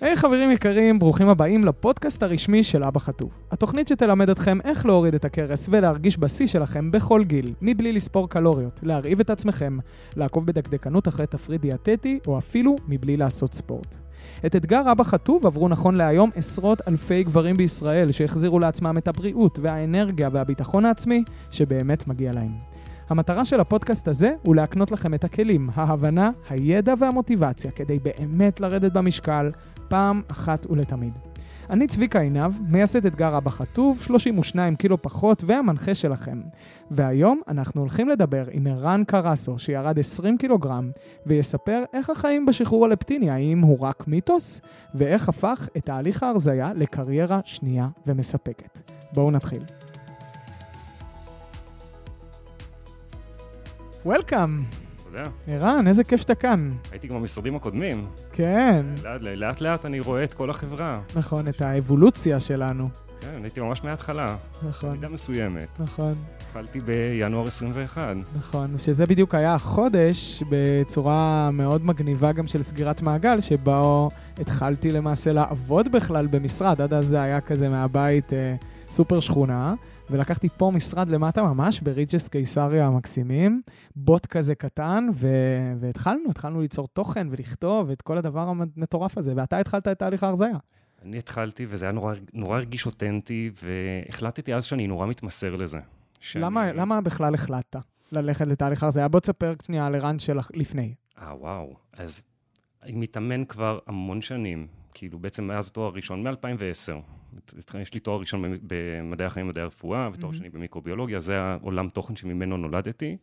היי hey, חברים יקרים, ברוכים הבאים לפודקאסט הרשמי של אבא חטוף. התוכנית שתלמד אתכם איך להוריד את הכרס ולהרגיש בשיא שלכם בכל גיל, מבלי לספור קלוריות, להרעיב את עצמכם, לעקוב בדקדקנות אחרי תפריט דיאטטי, או אפילו מבלי לעשות ספורט. את אתגר אבא חטוב עברו נכון להיום עשרות אלפי גברים בישראל שהחזירו לעצמם את הבריאות והאנרגיה והביטחון העצמי שבאמת מגיע להם. המטרה של הפודקאסט הזה הוא להקנות לכם את הכלים, ההבנה, הידע והמוטיבציה כדי באמת לרדת במשקל פעם אחת ולתמיד. אני צביקה עינב, מייסד אתגר אבא חטוב, 32 קילו פחות והמנחה שלכם. והיום אנחנו הולכים לדבר עם ערן קרסו, שירד 20 קילוגרם, ויספר איך החיים בשחרור הלפטיני, האם הוא רק מיתוס, ואיך הפך את תהליך ההרזייה לקריירה שנייה ומספקת. בואו נתחיל. וולקאם. תודה. ערן, איזה כיף שאתה כאן. הייתי גם במשרדים הקודמים. כן. לאט לאט אני רואה את כל החברה. נכון, את האבולוציה שלנו. כן, הייתי ממש מההתחלה. נכון. במידה מסוימת. נכון. התחלתי בינואר 21. נכון, שזה בדיוק היה החודש בצורה מאוד מגניבה גם של סגירת מעגל, שבו התחלתי למעשה לעבוד בכלל במשרד. עד אז זה היה כזה מהבית אה, סופר שכונה. ולקחתי פה משרד למטה ממש, בריג'ס קיסריה המקסימים, בוט כזה קטן, ו- והתחלנו, התחלנו ליצור תוכן ולכתוב את כל הדבר המטורף הזה, ואתה התחלת את תהליך ההרזייה. אני התחלתי, וזה היה נורא, נורא הרגיש אותנטי, והחלטתי אז שאני נורא מתמסר לזה. שאני... למה, למה בכלל החלטת ללכת לתהליך ההרזייה? בוא תספר שנייה על ערן של לפני. אה, וואו. אז אני מתאמן כבר המון שנים, כאילו בעצם מאז התואר הראשון, מ-2010. יש לי תואר ראשון במדעי החיים ומדעי הרפואה, ותואר mm-hmm. שני במיקרוביולוגיה, זה העולם תוכן שממנו נולדתי.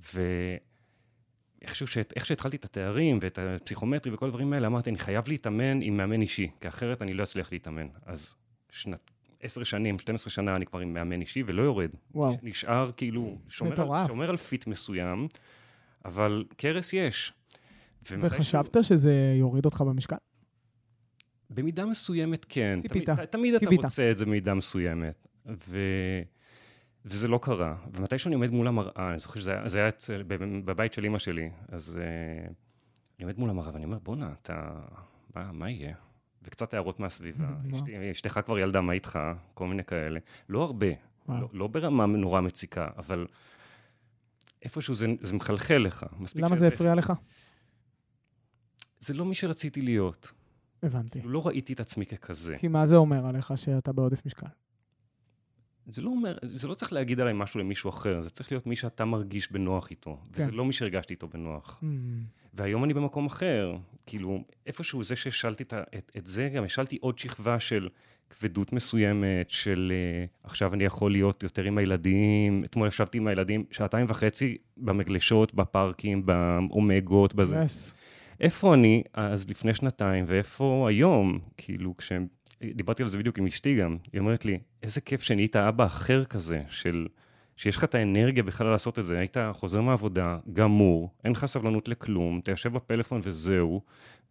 ואיך שהתחלתי את התארים ואת הפסיכומטרי וכל הדברים האלה, אמרתי, אני חייב להתאמן עם מאמן אישי, כי אחרת אני לא אצליח להתאמן. אז שנת, עשר שנים, 12 שנה אני כבר עם מאמן אישי ולא יורד. וואו. נשאר כאילו, שומר, על, שומר על fit מסוים, אבל קרס יש. וחשבת שהוא... שזה יוריד אותך במשקל? במידה מסוימת כן. ציפית. תמיד, תמיד אתה רוצה את זה במידה מסוימת. ו... וזה לא קרה. ומתישהו אני עומד מול המראה, אני זוכר שזה זה היה אצל, בבית של אימא שלי, אז uh, אני עומד מול המראה ואני אומר, בואנה, אתה... מה, מה יהיה? וקצת הערות מהסביבה. אשתך כבר ילדה, מה איתך? כל מיני כאלה. לא הרבה, לא, לא ברמה נורא מציקה, אבל איפשהו זה, זה מחלחל לך. למה זה הפריע לך? זה לא מי שרציתי להיות. הבנתי. לא ראיתי את עצמי ככזה. כי מה זה אומר עליך שאתה בעודף משקל? זה לא אומר, זה לא צריך להגיד עליי משהו למישהו אחר, זה צריך להיות מי שאתה מרגיש בנוח איתו. כן. וזה לא מי שהרגשתי איתו בנוח. Mm. והיום אני במקום אחר. כאילו, איפשהו זה שהשלתי את, את, את זה, גם השלתי עוד שכבה של כבדות מסוימת, של uh, עכשיו אני יכול להיות יותר עם הילדים. אתמול ישבתי עם הילדים שעתיים וחצי במגלשות, בפארקים, באומגות, בזה. Yes. איפה אני אז לפני שנתיים, ואיפה היום? כאילו, כשהם... דיברתי על זה בדיוק עם אשתי גם, היא אומרת לי, איזה כיף שנהיית אבא אחר כזה, של... שיש לך את האנרגיה בכלל לעשות את זה, היית חוזר מהעבודה, גמור, אין לך סבלנות לכלום, אתה יושב בפלאפון וזהו,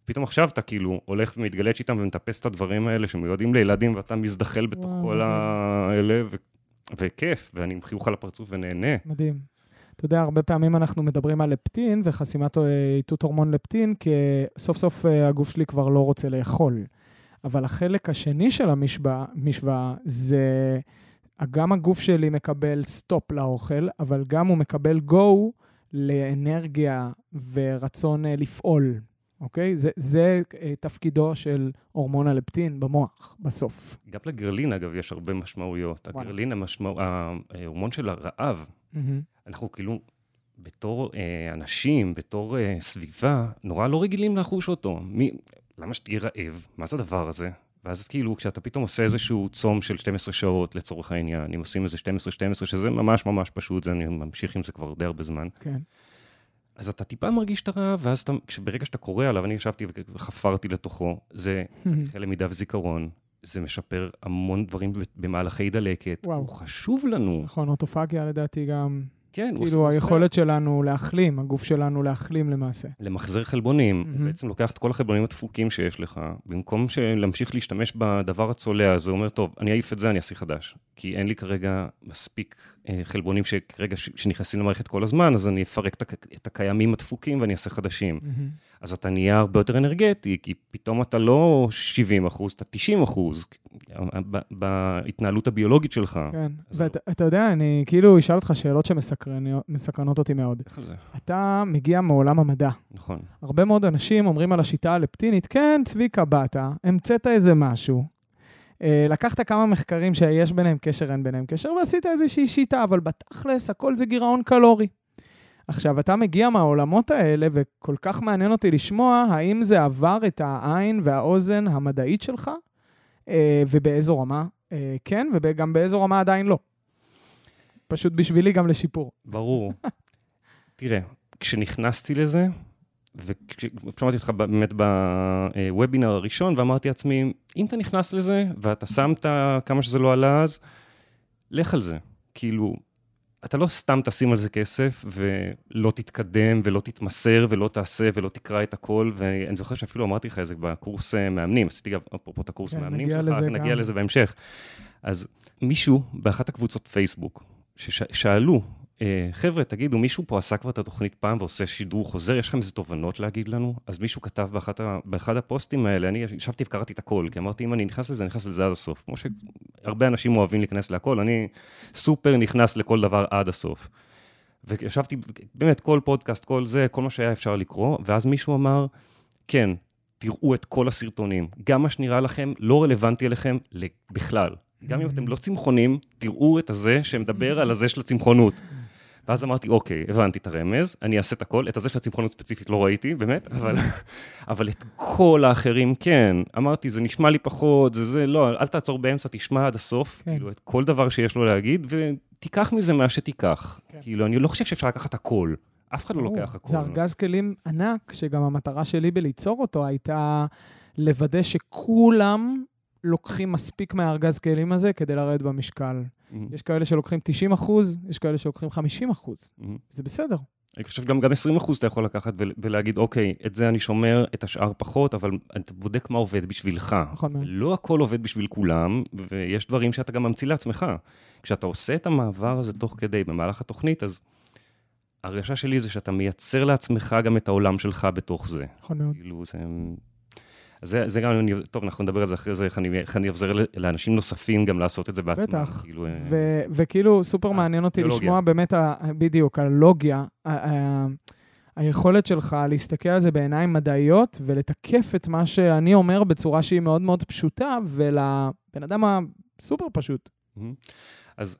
פתאום עכשיו אתה כאילו הולך ומתגלץ' איתם ומטפס את הדברים האלה שמיועדים לילדים ואתה מזדחל בתוך כל האלה, ו... וכיף, ואני עם חיוך על הפרצוף ונהנה. מדהים. אתה יודע, הרבה פעמים אנחנו מדברים על לפטין וחסימת אה, איתות הורמון לפטין, כי סוף סוף אה, הגוף שלי כבר לא רוצה לאכול. אבל החלק השני של המשוואה זה, גם הגוף שלי מקבל סטופ לאוכל, אבל גם הוא מקבל גו לאנרגיה ורצון אה, לפעול, אוקיי? זה, זה תפקידו של הורמון הלפטין במוח, בסוף. גם לגרלין, אגב, יש הרבה משמעויות. וואלה. הגרלין, המשמע... ההורמון של הרעב, mm-hmm. אנחנו כאילו, בתור אה, אנשים, בתור אה, סביבה, נורא לא רגילים לחוש אותו. מי, למה שתהיה רעב? מה זה הדבר הזה? ואז כאילו, כשאתה פתאום עושה איזשהו צום של 12 שעות, לצורך העניין, אם עושים איזה 12-12, שזה ממש ממש פשוט, זה, אני ממשיך עם זה כבר די הרבה זמן. כן. אז אתה טיפה מרגיש את הרעב, ואז אתה, ברגע שאתה קורא עליו, אני ישבתי וחפרתי לתוכו, זה אחרי למידה וזיכרון, זה משפר המון דברים במהלכי דלקת. וואו. הוא חשוב לנו. נכון, אוטופגיה לדעתי גם כן, הוא כאילו היכולת שלנו להחלים, הגוף שלנו להחלים למעשה. למחזר חלבונים, mm-hmm. הוא בעצם לוקח את כל החלבונים הדפוקים שיש לך, במקום להמשיך להשתמש בדבר הצולע הזה, הוא אומר, טוב, אני אעיף את זה, אני אעשה חדש. כי אין לי כרגע מספיק אה, חלבונים שכרגע ש- שנכנסים למערכת כל הזמן, אז אני אפרק את, את הקיימים הדפוקים ואני אעשה חדשים. Mm-hmm. אז אתה נהיה הרבה יותר אנרגטי, כי פתאום אתה לא 70 אחוז, אתה 90 אחוז בהתנהלות הביולוגית שלך. כן, ואתה. יודע, אני כאילו אשאל אותך שאלות שמסקרנות אותי מאוד. איך זה? אתה מגיע מעולם המדע. נכון. הרבה מאוד אנשים אומרים על השיטה הלפטינית, כן, צביקה, באת, המצאת איזה משהו. אה, לקחת כמה מחקרים שיש ביניהם קשר, אין ביניהם קשר, ועשית איזושהי שיטה, אבל בתכלס הכל זה גירעון קלורי. עכשיו, אתה מגיע מהעולמות האלה, וכל כך מעניין אותי לשמוע האם זה עבר את העין והאוזן המדעית שלך, אה, ובאיזו רמה אה, כן, וגם באיזו רמה עדיין לא. פשוט בשבילי גם לשיפור. ברור. תראה, כשנכנסתי לזה, ושמעתי אותך באמת בוובינר הראשון, ואמרתי לעצמי, אם אתה נכנס לזה, ואתה שמת כמה שזה לא עלה אז, לך על זה. כאילו, אתה לא סתם תשים על זה כסף, ולא תתקדם, ולא תתמסר, ולא תעשה, ולא תקרא את הכל, ואני זוכר שאפילו אמרתי לך את זה בקורס אה, מאמנים, עשיתי גם, אפרופו את הקורס כן, מאמנים שלך, נגיע לזה, נגיע לזה בהמשך. אז מישהו באחת הקבוצות פייסבוק, ששאלו, חבר'ה, תגידו, מישהו פה עשה כבר את התוכנית פעם ועושה שידור חוזר? יש לכם איזה תובנות להגיד לנו? אז מישהו כתב באחת, באחד הפוסטים האלה, אני ישבתי וקראתי את הכל, כי אמרתי, אם אני נכנס לזה, אני נכנס לזה עד הסוף. כמו שהרבה אנשים אוהבים להיכנס להכל, אני סופר נכנס לכל דבר עד הסוף. וישבתי, באמת, כל פודקאסט, כל זה, כל מה שהיה אפשר לקרוא, ואז מישהו אמר, כן, תראו את כל הסרטונים. גם מה שנראה לכם לא רלוונטי אליכם בכלל. גם אם אתם לא צמחונים, תראו את הזה שמדבר על הזה של הצמחונות. ואז אמרתי, אוקיי, הבנתי את הרמז, אני אעשה את הכל, את הזה של הצמחונות ספציפית לא ראיתי, באמת, אבל, אבל את כל האחרים כן. אמרתי, זה נשמע לי פחות, זה זה, לא, אל תעצור באמצע, תשמע עד הסוף, כן. כאילו, את כל דבר שיש לו להגיד, ותיקח מזה מה שתיקח. כן. כאילו, אני לא חושב שאפשר לקחת הכל. אף אחד לא לוקח הכל. זה ארגז כלים ענק, שגם המטרה שלי בליצור אותו הייתה לוודא שכולם לוקחים מספיק מהארגז כלים הזה כדי לרדת במשקל. Mm-hmm. יש כאלה שלוקחים 90 אחוז, יש כאלה שלוקחים 50 אחוז. Mm-hmm. זה בסדר. אני חושב שגם גם 20 אחוז אתה יכול לקחת ולהגיד, אוקיי, את זה אני שומר, את השאר פחות, אבל אתה בודק מה עובד בשבילך. נכון מאוד. לא הכל עובד בשביל כולם, ויש דברים שאתה גם ממציא לעצמך. כשאתה עושה את המעבר הזה תוך כדי, במהלך התוכנית, אז הרגשה שלי זה שאתה מייצר לעצמך גם את העולם שלך בתוך זה. נכון מאוד. כאילו, זה... זה, זה גם, טוב, אנחנו נדבר על זה אחרי זה, איך אני, איך אני אעזר לאנשים נוספים גם לעשות את זה בעצמם. בטח, כאילו, ו- ו- וכאילו סופר מעניין אותי לשמוע באמת, ה- בדיוק, הלוגיה, ה- ה- היכולת שלך להסתכל על זה בעיניים מדעיות ולתקף את מה שאני אומר בצורה שהיא מאוד מאוד פשוטה, ולבן אדם הסופר פשוט. אז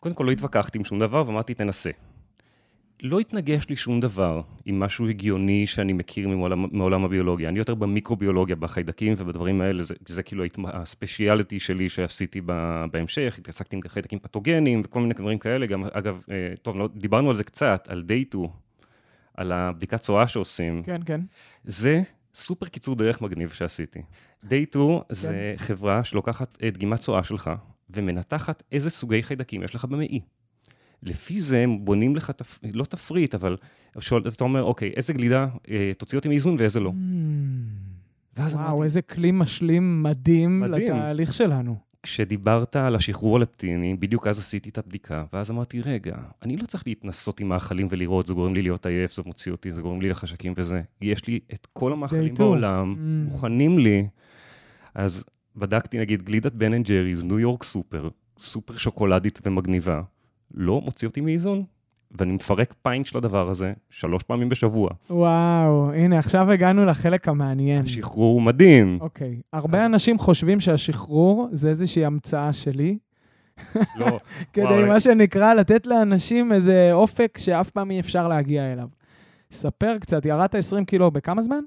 קודם כל לא התווכחתי עם שום דבר ואמרתי, תנסה. לא התנגש לי שום דבר עם משהו הגיוני שאני מכיר מעולם, מעולם הביולוגיה. אני יותר במיקרוביולוגיה, בחיידקים ובדברים האלה, זה, זה כאילו הספייאליטי שלי שעשיתי בהמשך, התעסקתי עם חיידקים פתוגנים וכל מיני דברים כאלה. גם, אגב, אה, טוב, לא, דיברנו על זה קצת, על דייטו, על הבדיקת צואה שעושים. כן, כן. זה סופר קיצור דרך מגניב שעשיתי. דייטו כן. זה חברה שלוקחת דגימת צואה שלך ומנתחת איזה סוגי חיידקים יש לך במעי. לפי זה הם בונים לך, תפ... לא תפריט, אבל שואל, אתה אומר, אוקיי, איזה גלידה אה, תוציא אותי מאיזון ואיזה לא. Mm. ואז וואו, אמרתי, איזה כלי משלים מדהים, מדהים לתהליך שלנו. כשדיברת על השחרור הלפטיני, בדיוק אז עשיתי את הבדיקה, ואז אמרתי, רגע, אני לא צריך להתנסות עם מאכלים ולראות, זה גורם לי להיות עייף, זה מוציא אותי, זה גורם לי לחשקים וזה. יש לי את כל המאכלים בעולם, mm. מוכנים לי. אז בדקתי, נגיד, גלידת Ben & Jerry's, ניו יורק סופר, סופר שוקולדית ומגניבה. לא מוציא אותי מאיזון, ואני מפרק pint של הדבר הזה שלוש פעמים בשבוע. וואו, הנה, עכשיו הגענו לחלק המעניין. השחרור מדהים. אוקיי. הרבה אז... אנשים חושבים שהשחרור זה איזושהי המצאה שלי. לא. כדי, וואו, מה שנקרא, לתת לאנשים איזה אופק שאף פעם אי אפשר להגיע אליו. ספר קצת, ירדת 20 קילו בכמה זמן?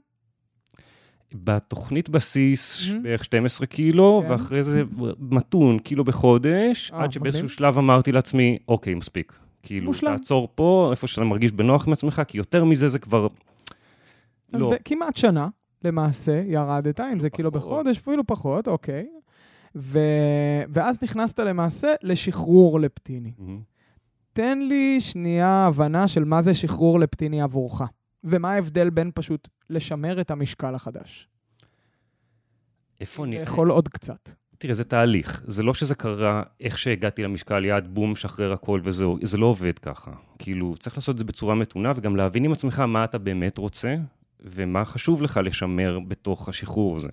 בתוכנית בסיס mm-hmm. בערך 12 קילו, כן. ואחרי זה מתון, קילו בחודש, אה, עד שבאיזשהו שלב אמרתי לעצמי, אוקיי, מספיק. כאילו, מושלם. תעצור פה, איפה שאתה מרגיש בנוח עם עצמך, כי יותר מזה זה כבר... אז לא. כמעט שנה, למעשה, ירדת, אם זה קילו בחודש, אפילו פחות, אוקיי. ו... ואז נכנסת למעשה לשחרור לפטיני. Mm-hmm. תן לי שנייה הבנה של מה זה שחרור לפטיני עבורך. ומה ההבדל בין פשוט לשמר את המשקל החדש? איפה אני... לאכול עוד קצת. תראה, זה תהליך. זה לא שזה קרה איך שהגעתי למשקל יד, בום, שחרר הכל וזהו. זה לא עובד ככה. כאילו, צריך לעשות את זה בצורה מתונה, וגם להבין עם עצמך מה אתה באמת רוצה, ומה חשוב לך לשמר בתוך השחרור הזה.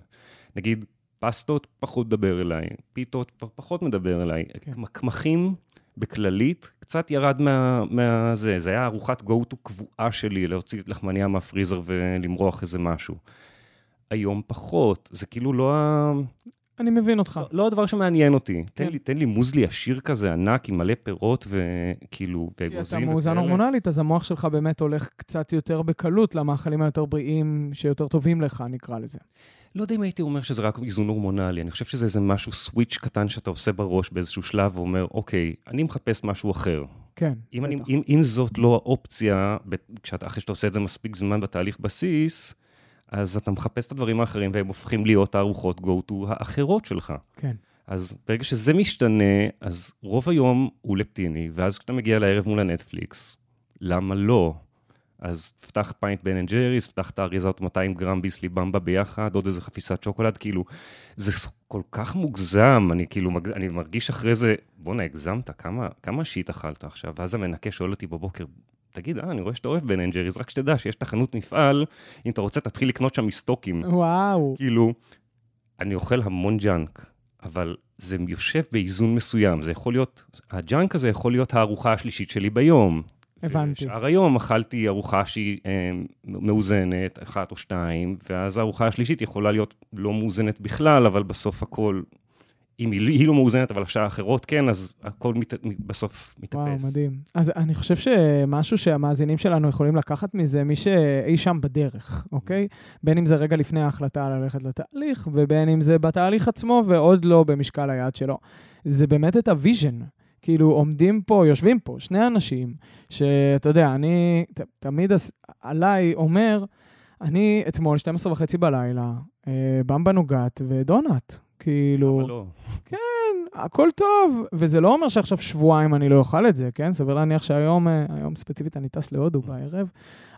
נגיד, פסטות פחות מדבר אליי, פיתות פחות מדבר אליי, כן. קמחים בכללית קצת ירד מה, מהזה, זה היה ארוחת go-to קבועה שלי, להוציא לחמניה מהפריזר ולמרוח איזה משהו. היום פחות, זה כאילו לא ה... אני מבין אותך. לא, לא הדבר שמעניין אותי. כן. תן, לי, תן לי מוזלי עשיר כזה ענק עם מלא פירות וכאילו, ואגוזים. כי אתה מאוזן הורמונלית, אז המוח שלך באמת הולך קצת יותר בקלות למאכלים היותר בריאים, שיותר טובים לך, נקרא לזה. לא יודע אם הייתי אומר שזה רק איזון הורמונלי, אני חושב שזה איזה משו סוויץ' קטן שאתה עושה בראש באיזשהו שלב ואומר, אוקיי, אני מחפש משהו אחר. כן, אם, אני, אם, אם זאת לא האופציה, כשאתה, אחרי שאתה עושה את זה מספיק זמן בתהליך בסיס, אז אתה מחפש את הדברים האחרים והם הופכים להיות הארוחות go-to האחרות שלך. כן. אז ברגע שזה משתנה, אז רוב היום הוא לפטיני, ואז כשאתה מגיע לערב מול הנטפליקס, למה לא? אז תפתח pint Ben & Jerry's, תפתח את האריזות 200 גרם ביסלי במבה ביחד, עוד איזה חפיסת שוקולד, כאילו, זה כל כך מוגזם, אני כאילו, אני מרגיש אחרי זה, בואנה, הגזמת, כמה, כמה shit אכלת עכשיו? ואז המנקה שואל אותי בבוקר, תגיד, אה, אני רואה שאתה אוהב Ben & Jerry's, רק שתדע שיש את החנות מפעל, אם אתה רוצה, תתחיל לקנות שם מסטוקים. וואו. כאילו, אני אוכל המון ג'אנק, אבל זה יושב באיזון מסוים. זה יכול להיות, הג'אנק הזה יכול להיות הארוחה השלישית שלי ביום. הבנתי. ושאר היום אכלתי ארוחה שהיא אה, מאוזנת, אחת או שתיים, ואז הארוחה השלישית יכולה להיות לא מאוזנת בכלל, אבל בסוף הכל אם היא, היא לא מאוזנת, אבל השאר האחרות כן, אז הכל מת, בסוף מתאפס. וואו, מדהים. אז אני חושב שמשהו שהמאזינים שלנו יכולים לקחת מזה, מי שאי שם בדרך, אוקיי? בין אם זה רגע לפני ההחלטה ללכת לתהליך, ובין אם זה בתהליך עצמו ועוד לא במשקל היד שלו. זה באמת את ה vision. כאילו, עומדים פה, יושבים פה, שני אנשים, שאתה יודע, אני ת, תמיד עליי אומר, אני אתמול, 12 וחצי בלילה, אה, במבה נוגת ודונלד. כאילו... לא? כן, הכל טוב. וזה לא אומר שעכשיו שבועיים אני לא אוכל את זה, כן? סביר להניח שהיום, אה, היום ספציפית אני טס להודו בערב,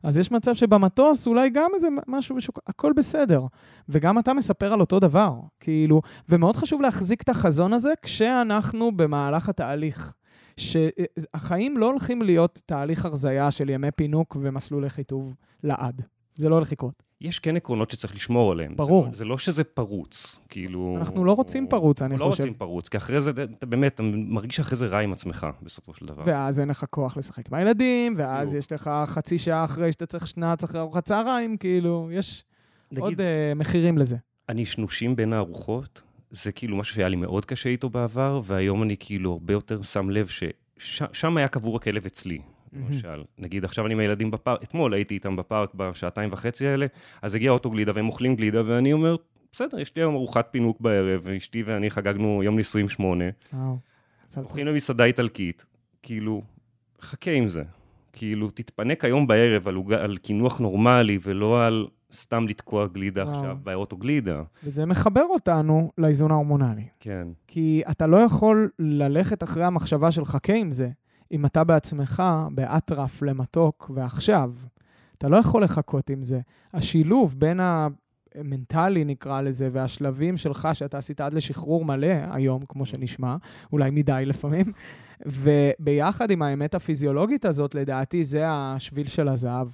אז יש מצב שבמטוס אולי גם איזה משהו, בשוק... הכל בסדר. וגם אתה מספר על אותו דבר, כאילו, ומאוד חשוב להחזיק את החזון הזה כשאנחנו במהלך התהליך. שהחיים לא הולכים להיות תהליך הרזייה של ימי פינוק ומסלולי חיטוב לעד. זה לא הולך לקרות. יש כן עקרונות שצריך לשמור עליהם. ברור. זה, זה לא שזה פרוץ, כאילו... אנחנו לא רוצים פרוץ, אני חושב. אנחנו לא רוצים פרוץ, כי אחרי זה, אתה באמת, אתה מרגיש שאחרי זה רע עם עצמך, בסופו של דבר. ואז אין לך כוח לשחק עם הילדים, ואז יש לך חצי שעה אחרי שאתה צריך שנץ אחרי ארוחת צהריים, כאילו, יש נגיד, עוד uh, מחירים לזה. אני שנושים בין הארוחות, זה כאילו משהו שהיה לי מאוד קשה איתו בעבר, והיום אני כאילו הרבה יותר שם לב ששם היה קבור הכלב אצלי. למשל. Mm-hmm. נגיד, עכשיו אני עם הילדים בפארק, אתמול הייתי איתם בפארק בשעתיים וחצי האלה, אז הגיע אוטו גלידה והם אוכלים גלידה, ואני אומר, בסדר, יש לי היום ארוחת פינוק בערב, ואשתי ואני חגגנו יום נישואים שמונה. וואו. הולכים למסעדה איטלקית, כאילו, חכה עם זה. כאילו, תתפנק היום בערב על, על קינוח נורמלי, ולא על סתם לתקוע גלידה וואו. עכשיו באוטו גלידה. וזה מחבר אותנו לאיזון ההורמונלי. כן. כי אתה לא יכול ללכת אחרי המחשבה של חכה עם זה. אם אתה בעצמך באטרף למתוק ועכשיו. אתה לא יכול לחכות עם זה. השילוב בין המנטלי, נקרא לזה, והשלבים שלך, שאתה עשית עד לשחרור מלא היום, כמו שנשמע, אולי מדי לפעמים, וביחד עם האמת הפיזיולוגית הזאת, לדעתי, זה השביל של הזהב.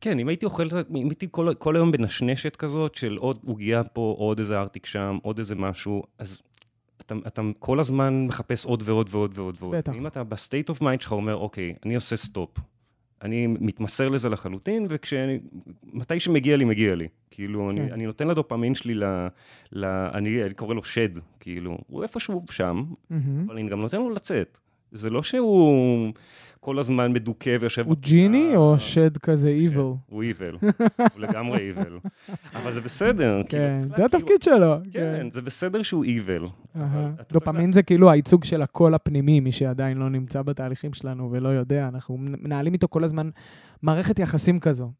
כן, אם הייתי אוכל, אם הייתי כל, כל היום בנשנשת כזאת, של עוד עוגיה פה, עוד איזה ארטיק שם, עוד איזה משהו, אז אתה, אתה כל הזמן מחפש עוד ועוד ועוד ועוד ועוד. בטח. אם אתה ב state of mind שלך אומר, אוקיי, אני עושה סטופ. אני מתמסר לזה לחלוטין, ומתי שמגיע לי, מגיע לי. כאילו, כן. אני, אני נותן לדופמין שלי, ל, ל, אני, אני קורא לו שד, כאילו, הוא איפשהו שם, mm-hmm. אבל אני גם נותן לו לצאת. זה לא שהוא כל הזמן מדוכא ויושב... הוא ג'יני או שד כזה evil? הוא evil, הוא לגמרי evil. אבל זה בסדר. כן, זה התפקיד שלו. כן, כן, זה בסדר שהוא איוויל. דופמין זה כאילו הייצוג של הקול הפנימי, מי שעדיין לא נמצא בתהליכים שלנו ולא יודע, אנחנו מנהלים איתו כל הזמן מערכת יחסים כזו.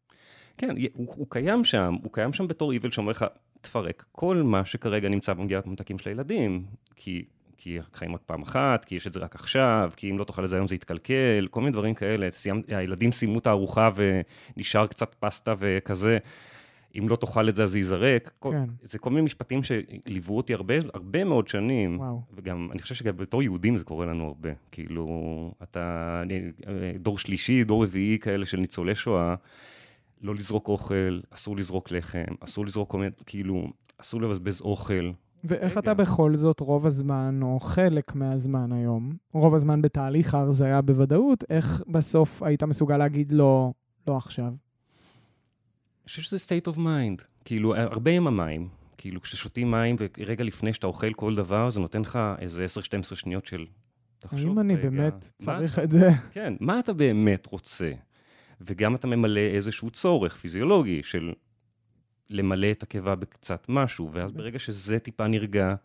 כן, הוא קיים שם, הוא קיים שם בתור איוויל שאומר לך, תפרק כל מה שכרגע נמצא במגירת ממתקים של הילדים, כי כי חיים רק פעם אחת, כי יש את זה רק עכשיו, כי אם לא תאכל את זה היום זה יתקלקל, כל מיני דברים כאלה. סיימ, הילדים סיימו את הארוחה ונשאר קצת פסטה וכזה. אם לא תאכל את זה, אז זה ייזרק. כן. זה כל מיני משפטים שליוו אותי הרבה, הרבה מאוד שנים. וואו. וגם, אני חושב שגם בתור יהודים זה קורה לנו הרבה. כאילו, אתה דור שלישי, דור רביעי כאלה של ניצולי שואה. לא לזרוק אוכל, אסור לזרוק לחם, אסור לזרוק כל מיני, כאילו, אסור לבזבז אוכל. ואיך רגע. אתה בכל זאת רוב הזמן, או חלק מהזמן היום, רוב הזמן בתהליך ההרזיה בוודאות, איך בסוף היית מסוגל להגיד לא, לא עכשיו? אני חושב שזה state of mind. כאילו, הרבה עם המים. כאילו, כששותים מים ורגע לפני שאתה אוכל כל דבר, זה נותן לך איזה 10-12 שניות של... תחשוב האם אני רגע, באמת צריך את זה? כן, מה אתה באמת רוצה? וגם אתה ממלא איזשהו צורך פיזיולוגי של למלא את הקיבה בקצת משהו, ואז ברגע שזה טיפה נרגע,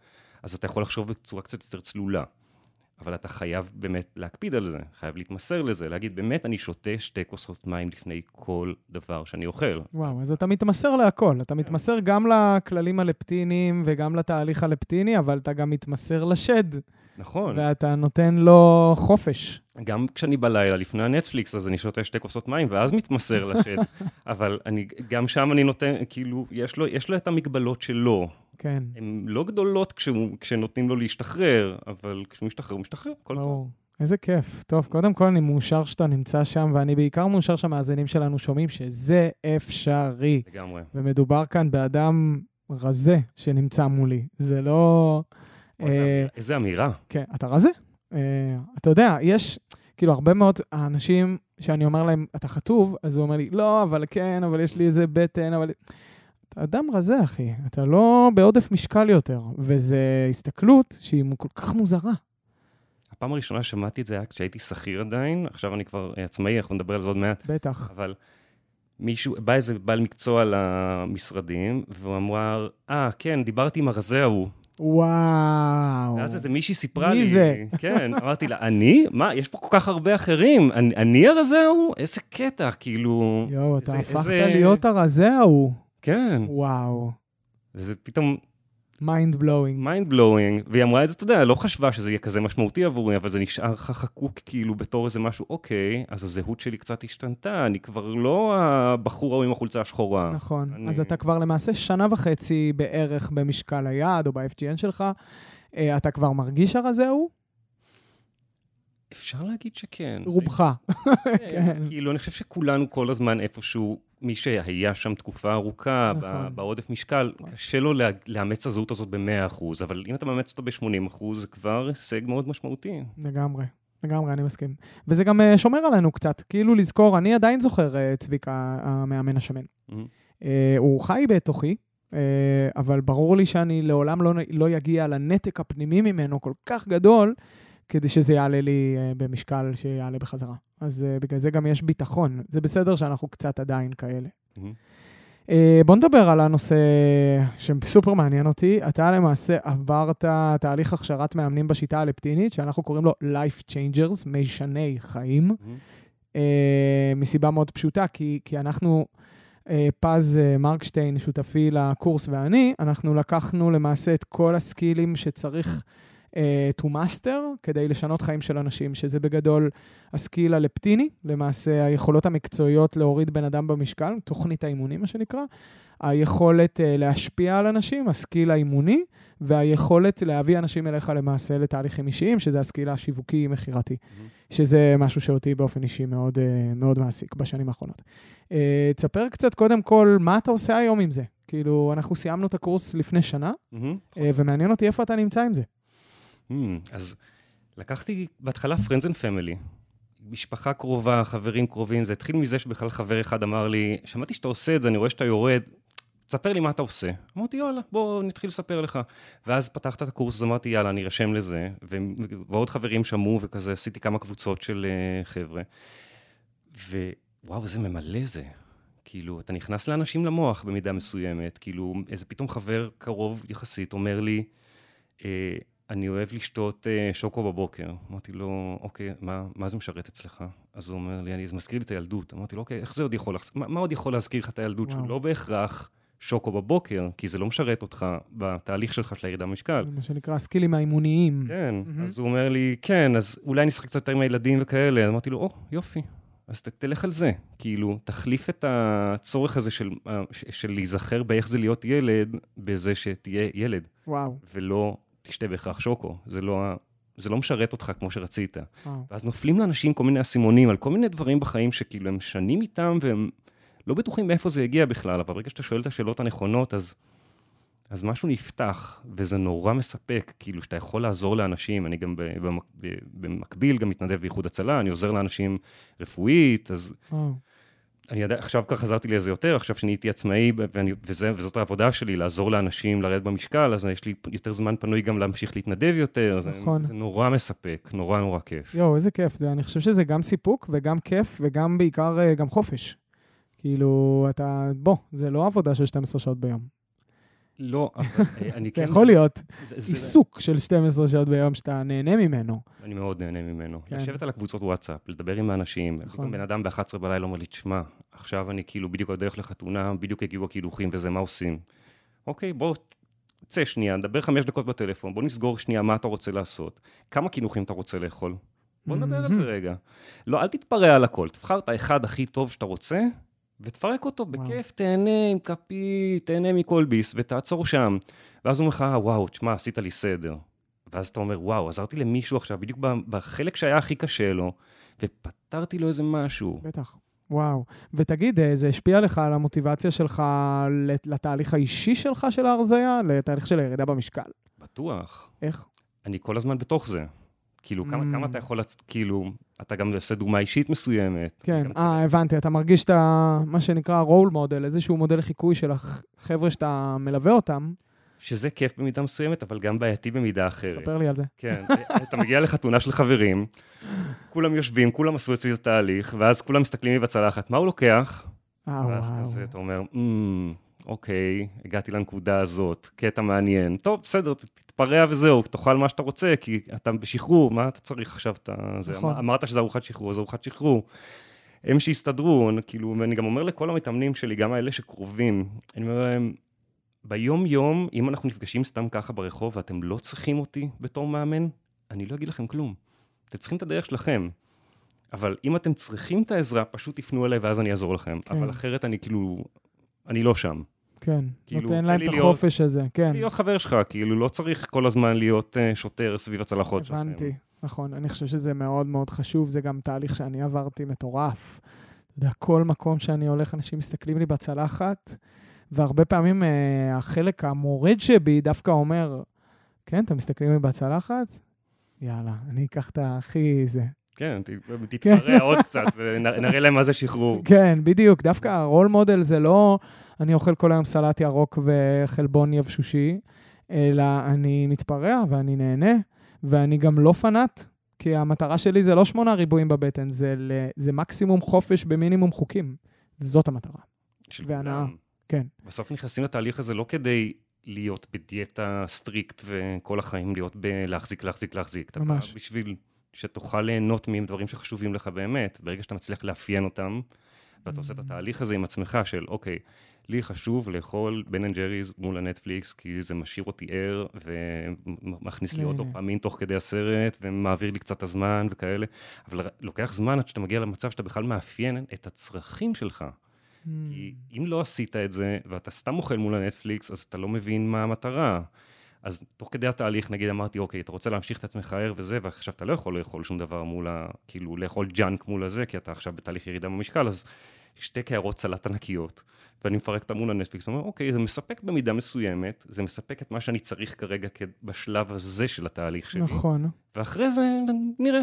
אז אתה יכול לחשוב בצורה קצת יותר צלולה. אבל אתה חייב באמת להקפיד על זה, חייב להתמסר לזה, להגיד, באמת, אני שותה שתי כוסות מים לפני כל דבר שאני אוכל. וואו, אז אתה מתמסר להכל. אתה מתמסר גם לכללים הלפטיניים וגם לתהליך הלפטיני, אבל אתה גם מתמסר לשד. נכון. ואתה נותן לו חופש. גם כשאני בלילה לפני הנטפליקס, אז אני שותה שתי כוסות מים, ואז מתמסר לשד. אבל אני, גם שם אני נותן, כאילו, יש לו, יש לו את המגבלות שלו. כן. הן לא גדולות כשהוא, כשנותנים לו להשתחרר, אבל כשהוא משתחרר, הוא משתחרר, טוב. איזה כיף. טוב, קודם כל אני מאושר שאתה נמצא שם, ואני בעיקר מאושר שהמאזינים שלנו שומעים שזה אפשרי. לגמרי. ומדובר כאן באדם רזה שנמצא מולי. זה לא... אה, איזה אמירה. כן, אתה רזה? אה, אתה יודע, יש כאילו הרבה מאוד האנשים שאני אומר להם, אתה חטוב, אז הוא אומר לי, לא, אבל כן, אבל יש לי איזה בטן, אבל... אתה אדם רזה, אחי. אתה לא בעודף משקל יותר, וזו הסתכלות שהיא כל כך מוזרה. הפעם הראשונה שמעתי את זה היה כשהייתי שכיר עדיין, עכשיו אני כבר עצמאי, אנחנו נדבר על זה עוד מעט. בטח. אבל מישהו, בא איזה בעל מקצוע למשרדים, והוא אמר, אה, כן, דיברתי עם הרזה ההוא. וואו. ואז איזה מישהי סיפרה מי לי... מי זה? כן, אמרתי לה, אני? מה, יש פה כל כך הרבה אחרים. אני, אני הרזה ההוא? איזה קטע, כאילו... יואו, אתה הפכת איזה... להיות הרזה ההוא. כן. וואו. וזה פתאום... Mind blowing. Mind blowing, והיא אמרה את זה, אתה יודע, לא חשבה שזה יהיה כזה משמעותי עבורי, אבל זה נשאר לך חקוק כאילו בתור איזה משהו, אוקיי, אז הזהות שלי קצת השתנתה, אני כבר לא הבחור ההוא עם החולצה השחורה. נכון, אני... אז אתה כבר למעשה שנה וחצי בערך במשקל היעד או ב-FGN שלך, אה, אתה כבר מרגיש הרזה ההוא? אפשר להגיד שכן. רובך. כן, כן. כאילו, אני חושב שכולנו כל הזמן איפשהו, מי שהיה שם תקופה ארוכה נכון. בעודף משקל, נכון. קשה לו לאמץ הזהות הזאת ב-100%, אבל אם אתה מאמץ אותו ב-80%, זה כבר הישג מאוד משמעותי. לגמרי. לגמרי, אני מסכים. וזה גם uh, שומר עלינו קצת, כאילו לזכור, אני עדיין זוכר uh, צביקה, המאמן השמן. Mm-hmm. הוא חי בתוכי, אבל ברור לי שאני לעולם לא, לא יגיע לנתק הפנימי ממנו כל כך גדול, כדי שזה יעלה לי uh, במשקל שיעלה בחזרה. אז uh, בגלל זה גם יש ביטחון. זה בסדר שאנחנו קצת עדיין כאלה. Mm-hmm. Uh, בוא נדבר על הנושא שסופר מעניין אותי. אתה למעשה עברת תהליך הכשרת מאמנים בשיטה הלפטינית, שאנחנו קוראים לו Life Changers, משני חיים, mm-hmm. מסיבה מאוד פשוטה, כי, כי אנחנו, פז מרקשטיין, שותפי לקורס ואני, אנחנו לקחנו למעשה את כל הסקילים שצריך... uh, to master כדי לשנות חיים של אנשים, שזה בגדול ה skill הלפטיני, למעשה היכולות המקצועיות להוריד בן אדם במשקל, תוכנית האימונים, מה שנקרא, היכולת uh, להשפיע על אנשים, ה skill האימוני, והיכולת להביא אנשים אליך למעשה לתהליכים אישיים, שזה ה skill השיווקי-מכירתי, mm-hmm. שזה משהו שאותי באופן אישי מאוד, uh, מאוד מעסיק בשנים האחרונות. Uh, תספר קצת קודם כל, מה אתה עושה היום עם זה? כאילו, אנחנו סיימנו את הקורס לפני שנה, mm-hmm. ומעניין אותי איפה אתה נמצא עם זה. Hmm, אז לקחתי בהתחלה Friends and Family, משפחה קרובה, חברים קרובים, זה התחיל מזה שבכלל חבר אחד אמר לי, שמעתי שאתה עושה את זה, אני רואה שאתה יורד, תספר לי מה אתה עושה. אמרתי, יאללה, בוא נתחיל לספר לך. ואז פתחת את הקורס, אז אמרתי, יאללה, אני ארשם לזה, ועוד חברים שמעו, וכזה עשיתי כמה קבוצות של uh, חבר'ה. ווואו, זה ממלא זה. כאילו, אתה נכנס לאנשים למוח במידה מסוימת, כאילו, איזה פתאום חבר קרוב יחסית אומר לי, אה, אני אוהב לשתות uh, שוקו בבוקר. אמרתי לו, אוקיי, מה, מה זה משרת אצלך? אז הוא אומר לי, אני, זה מזכיר לי את הילדות. אמרתי לו, אוקיי, איך זה עוד יכול, מה, מה עוד יכול להזכיר לך את הילדות שהוא לא בהכרח שוקו בבוקר, כי זה לא משרת אותך בתהליך שלך של הירידה במשקל. מה שנקרא הסקילים האימוניים. כן, mm-hmm. אז הוא אומר לי, כן, אז אולי נשחק קצת יותר עם הילדים וכאלה. אמרתי לו, או, יופי, אז ת, תלך על זה. כאילו, תחליף את הצורך הזה של, אה, של להיזכר באיך זה להיות ילד, בזה שתהיה ילד. וואו. ולא תשתה בהכרח שוקו, זה לא, זה לא משרת אותך כמו שרצית. וואו. ואז נופלים לאנשים כל מיני אסימונים על כל מיני דברים בחיים שכאילו הם שנים איתם והם לא בטוחים מאיפה זה הגיע בכלל, אבל ברגע שאתה שואל את השאלות הנכונות, אז, אז משהו נפתח, וזה נורא מספק, כאילו שאתה יכול לעזור לאנשים. אני גם במקביל גם מתנדב באיחוד הצלה, אני עוזר לאנשים רפואית, אז... וואו. אני יודע, עכשיו כבר חזרתי לזה יותר, עכשיו שנהייתי עצמאי, ואני, וזה, וזאת העבודה שלי, לעזור לאנשים לרדת במשקל, אז יש לי יותר זמן פנוי גם להמשיך להתנדב יותר. נכון. זה, זה נורא מספק, נורא נורא כיף. יואו, איזה כיף. זה, אני חושב שזה גם סיפוק וגם כיף, וגם בעיקר אה, גם חופש. כאילו, אתה, בוא, זה לא עבודה של 12 שעות ביום. לא, אבל אה, אני כן... זה יכול להיות עיסוק של 12 שעות ביום שאתה נהנה ממנו. אני מאוד נהנה ממנו. כן. לשבת על הקבוצות וואטסאפ, לדבר עם האנשים. נכון. פתאום בן אדם ב-11 בלילה אומר לי, תשמע, עכשיו אני כאילו בדיוק בדרך לחתונה, בדיוק הגיעו הקילוחים וזה, מה עושים? אוקיי, בוא, צא שנייה, נדבר חמש דקות בטלפון, בוא נסגור שנייה מה אתה רוצה לעשות. כמה קינוחים אתה רוצה לאכול? בוא נדבר על זה רגע. לא, אל תתפרע על הכל, תבחר את האחד הכי טוב שאתה רוצה, ותפרק אותו וואו. בכיף, תהנה עם כפית, תהנה מכל ביס, ותעצור שם. ואז הוא אומר לך, וואו, תשמע, עשית לי סדר. ואז אתה אומר, וואו, עזרתי למישהו עכשיו, בדיוק בחלק שהיה הכי קשה לו, ופתרתי לו איזה משהו. בטח. וואו. ותגיד, אה, זה השפיע לך על המוטיבציה שלך לתהליך האישי שלך של ההרזייה? לתהליך של הירידה במשקל? בטוח. איך? אני כל הזמן בתוך זה. כאילו, כמה, כמה אתה יכול, כאילו, אתה גם עושה דוגמה אישית מסוימת. כן, אה, הבנתי, אתה מרגיש את מה שנקרא רול מודל, איזשהו מודל חיקוי של החבר'ה שאתה מלווה אותם. שזה כיף במידה מסוימת, אבל גם בעייתי במידה אחרת. ספר לי על זה. כן, אתה מגיע לחתונה של חברים, כולם יושבים, כולם עשו אצלי את התהליך, ואז כולם מסתכלים לי בצלחת, מה הוא לוקח? אה, ואז כזה, אתה אומר, אמ, אוקיי, הגעתי לנקודה הזאת, קטע מעניין. טוב, בסדר, תתפרע וזהו, תאכל מה שאתה רוצה, כי אתה בשחרור, מה אתה צריך עכשיו את זה? נכון. אמרת שזה ארוחת שחרור, אז ארוחת שחרור. הם שיסתדרו, כאילו, ואני גם אומר לכל המתאמנים שלי, גם האלה שקרובים, אני אומר להם, ביום-יום, אם אנחנו נפגשים סתם ככה ברחוב ואתם לא צריכים אותי בתור מאמן, אני לא אגיד לכם כלום. אתם צריכים את הדרך שלכם. אבל אם אתם צריכים את העזרה, פשוט תפנו אליי ואז אני אעזור לכם. כן. אבל אחרת אני כאילו, אני לא שם. כן, כאילו, נותן להם את החופש הזה, כן. להיות חבר שלך, כאילו, לא צריך כל הזמן להיות uh, שוטר סביב הצלחות שלכם. הבנתי, נכון. אני חושב שזה מאוד מאוד חשוב, זה גם תהליך שאני עברתי מטורף. אתה יודע, כל מקום שאני הולך, אנשים מסתכלים לי בצלחת, והרבה פעמים uh, החלק המורד שבי דווקא אומר, כן, אתם מסתכלים לי בצלחת? יאללה, אני אקח את הכי זה. כן, תתפרע עוד קצת ונראה להם מה זה שחרור. כן, בדיוק. דווקא ה role model זה לא אני אוכל כל היום סלט ירוק וחלבון יבשושי, אלא אני מתפרע ואני נהנה, ואני גם לא פנאט, כי המטרה שלי זה לא שמונה ריבועים בבטן, זה, זה מקסימום חופש במינימום חוקים. זאת המטרה. של והנאה. כן. בסוף נכנסים לתהליך הזה לא כדי להיות בדיאטה strict וכל החיים להיות בלהחזיק, להחזיק, להחזיק. ממש. אתה בשביל שתוכל ליהנות מדברים שחשובים לך באמת. ברגע שאתה מצליח לאפיין אותם, ואתה עושה את mm. התהליך הזה עם עצמך של, אוקיי, לי חשוב לאכול בן אנד ג'ריז מול הנטפליקס, כי זה משאיר אותי ער, ומכניס לי עוד דופמין תוך כדי הסרט, ומעביר לי קצת הזמן וכאלה. אבל לוקח זמן עד שאתה מגיע למצב שאתה בכלל מאפיין את הצרכים שלך. Mm. כי אם לא עשית את זה, ואתה סתם אוכל מול הנטפליקס, אז אתה לא מבין מה המטרה. אז תוך כדי התהליך, נגיד, אמרתי, אוקיי, אתה רוצה להמשיך את עצמך ער וזה, ועכשיו אתה לא יכול לאכול שום דבר מול ה... כאילו, לאכול ג'אנק מול הזה, כי אתה עכשיו בתהליך ירידה במשקל, אז שתי קערות סלט ענקיות, ואני מפרק אותם מול הנטפליקס, ואומר, אוקיי, זה מספק במידה מסוימת, זה מספק את מה שאני צריך כרגע בשלב הזה של התהליך שלי. נכון. ואחרי זה נראה.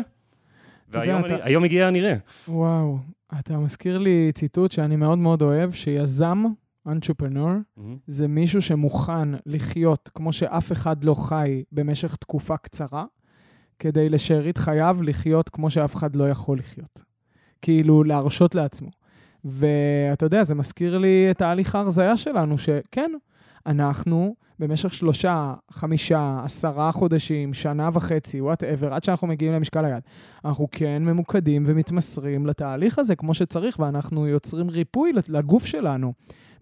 והיום אתה... אני, היום הגיע הנראה. וואו, אתה מזכיר לי ציטוט שאני מאוד מאוד אוהב, שיזם, אנטרפרנור, mm-hmm. זה מישהו שמוכן לחיות כמו שאף אחד לא חי במשך תקופה קצרה, כדי לשארית חייו לחיות כמו שאף אחד לא יכול לחיות. כאילו, להרשות לעצמו. ואתה יודע, זה מזכיר לי את תהליך ההרזייה שלנו, שכן, אנחנו במשך שלושה, חמישה, עשרה חודשים, שנה וחצי, whatever, עד שאנחנו מגיעים למשקל היעד, אנחנו כן ממוקדים ומתמסרים לתהליך הזה כמו שצריך, ואנחנו יוצרים ריפוי לגוף שלנו.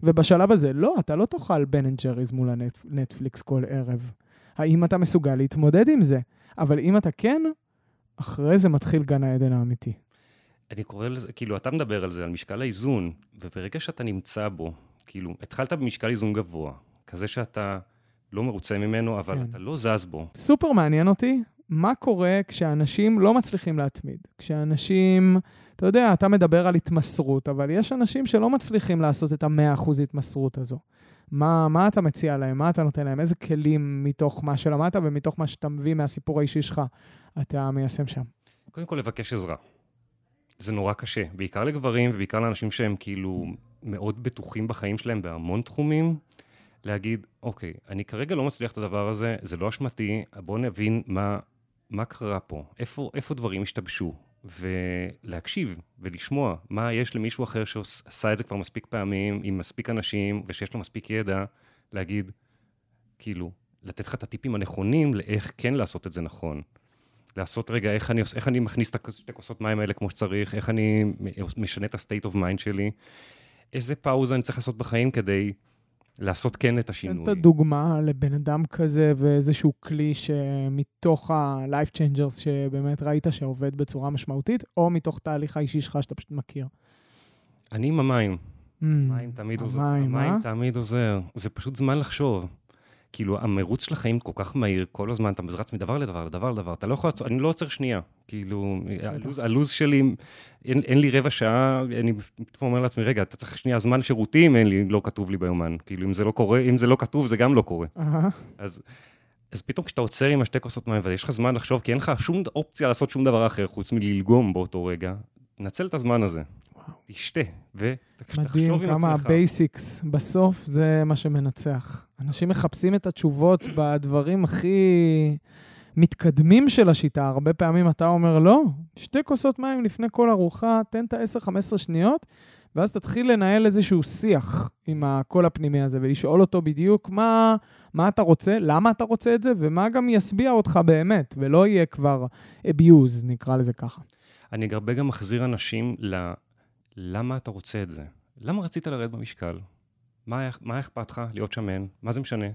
ובשלב הזה, לא, אתה לא תאכל בן אנד ג'ריז מול הנטפליקס כל ערב. האם אתה מסוגל להתמודד עם זה? אבל אם אתה כן, אחרי זה מתחיל גן העדן האמיתי. אני קורא לזה, כאילו, אתה מדבר על זה, על משקל האיזון, וברגע שאתה נמצא בו, כאילו, התחלת במשקל איזון גבוה, כזה שאתה לא מרוצה ממנו, אבל כן. אתה לא זז בו. סופר מעניין אותי, מה קורה כשאנשים לא מצליחים להתמיד? כשאנשים, אתה יודע, אתה מדבר על התמסרות, אבל יש אנשים שלא מצליחים לעשות את המאה אחוז התמסרות הזו. מה, מה אתה מציע להם? מה אתה נותן להם? איזה כלים מתוך מה שלמדת ומתוך מה שאתה מביא מהסיפור האישי שלך אתה מיישם שם? קודם כל, לבקש עזרה. זה נורא קשה, בעיקר לגברים ובעיקר לאנשים שהם כאילו מאוד בטוחים בחיים שלהם בהמון תחומים, להגיד, אוקיי, אני כרגע לא מצליח את הדבר הזה, זה לא אשמתי, בואו נבין מה, מה קרה פה, איפה, איפה דברים השתבשו, ולהקשיב ולשמוע מה יש למישהו אחר שעשה את זה כבר מספיק פעמים, עם מספיק אנשים, ושיש לו מספיק ידע, להגיד, כאילו, לתת לך את הטיפים הנכונים לאיך כן לעשות את זה נכון. לעשות רגע איך אני, איך אני מכניס את שתי כוסות מים האלה כמו שצריך, איך אני משנה את ה-state of mind שלי, איזה פאוזה אני צריך לעשות בחיים כדי לעשות כן את השינוי. את הדוגמה לבן אדם כזה ואיזשהו כלי שמתוך ה-life changers שבאמת ראית שעובד בצורה משמעותית, או מתוך תהליך האישי שלך שאתה פשוט מכיר. אני עם המים. Mm, המים תמיד עוזר. המים, המים תמיד עוזר. זה פשוט זמן לחשוב. כאילו, המרוץ של החיים כל כך מהיר, כל הזמן אתה רץ מדבר לדבר, לדבר לדבר, אתה לא יכול לעצור, אני לא עוצר שנייה. כאילו, הלוז, הלוז שלי, אין, אין לי רבע שעה, אני פתאום אומר לעצמי, רגע, אתה צריך שנייה זמן שירותים, אין לי, לא כתוב לי ביומן. כאילו, אם זה לא קורה, אם זה לא כתוב, זה גם לא קורה. אז, אז פתאום כשאתה עוצר עם השתי כוסות מים, ויש לך זמן לחשוב, כי אין לך שום אופציה לעשות שום דבר אחר, חוץ מללגום באותו רגע, נצל את הזמן הזה. תשתה, ותחשוב עם עצמך. מדהים כמה ה basics, בסוף זה מה שמנצח. אנשים מחפשים את התשובות בדברים הכי מתקדמים של השיטה. הרבה פעמים אתה אומר, לא, שתי כוסות מים לפני כל ארוחה, תן את ה-10-15 שניות, ואז תתחיל לנהל איזשהו שיח עם הקול הפנימי הזה, ולשאול אותו בדיוק מה, מה אתה רוצה, למה אתה רוצה את זה, ומה גם ישביע אותך באמת, ולא יהיה כבר abuse, נקרא לזה ככה. אני הרבה גם מחזיר אנשים. למה אתה רוצה את זה? למה רצית לרדת במשקל? מה, מה אכפת לך להיות שמן? מה זה משנה?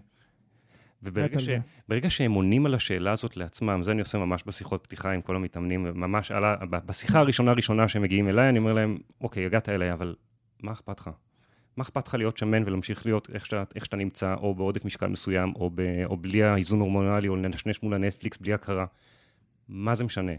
וברגע ש... ברגע שהם עונים על השאלה הזאת לעצמם, זה אני עושה ממש בשיחות פתיחה עם כל המתאמנים, ממש על ה... בשיחה הראשונה הראשונה שהם מגיעים אליי, אני אומר להם, אוקיי, הגעת אליי, אבל מה אכפת לך? מה אכפת לך להיות שמן ולהמשיך להיות איך שאתה, איך שאתה נמצא, או בעודף משקל מסוים, או, ב, או בלי האיזון הורמונלי, או לנשנש מול הנטפליקס בלי הכרה? מה זה משנה?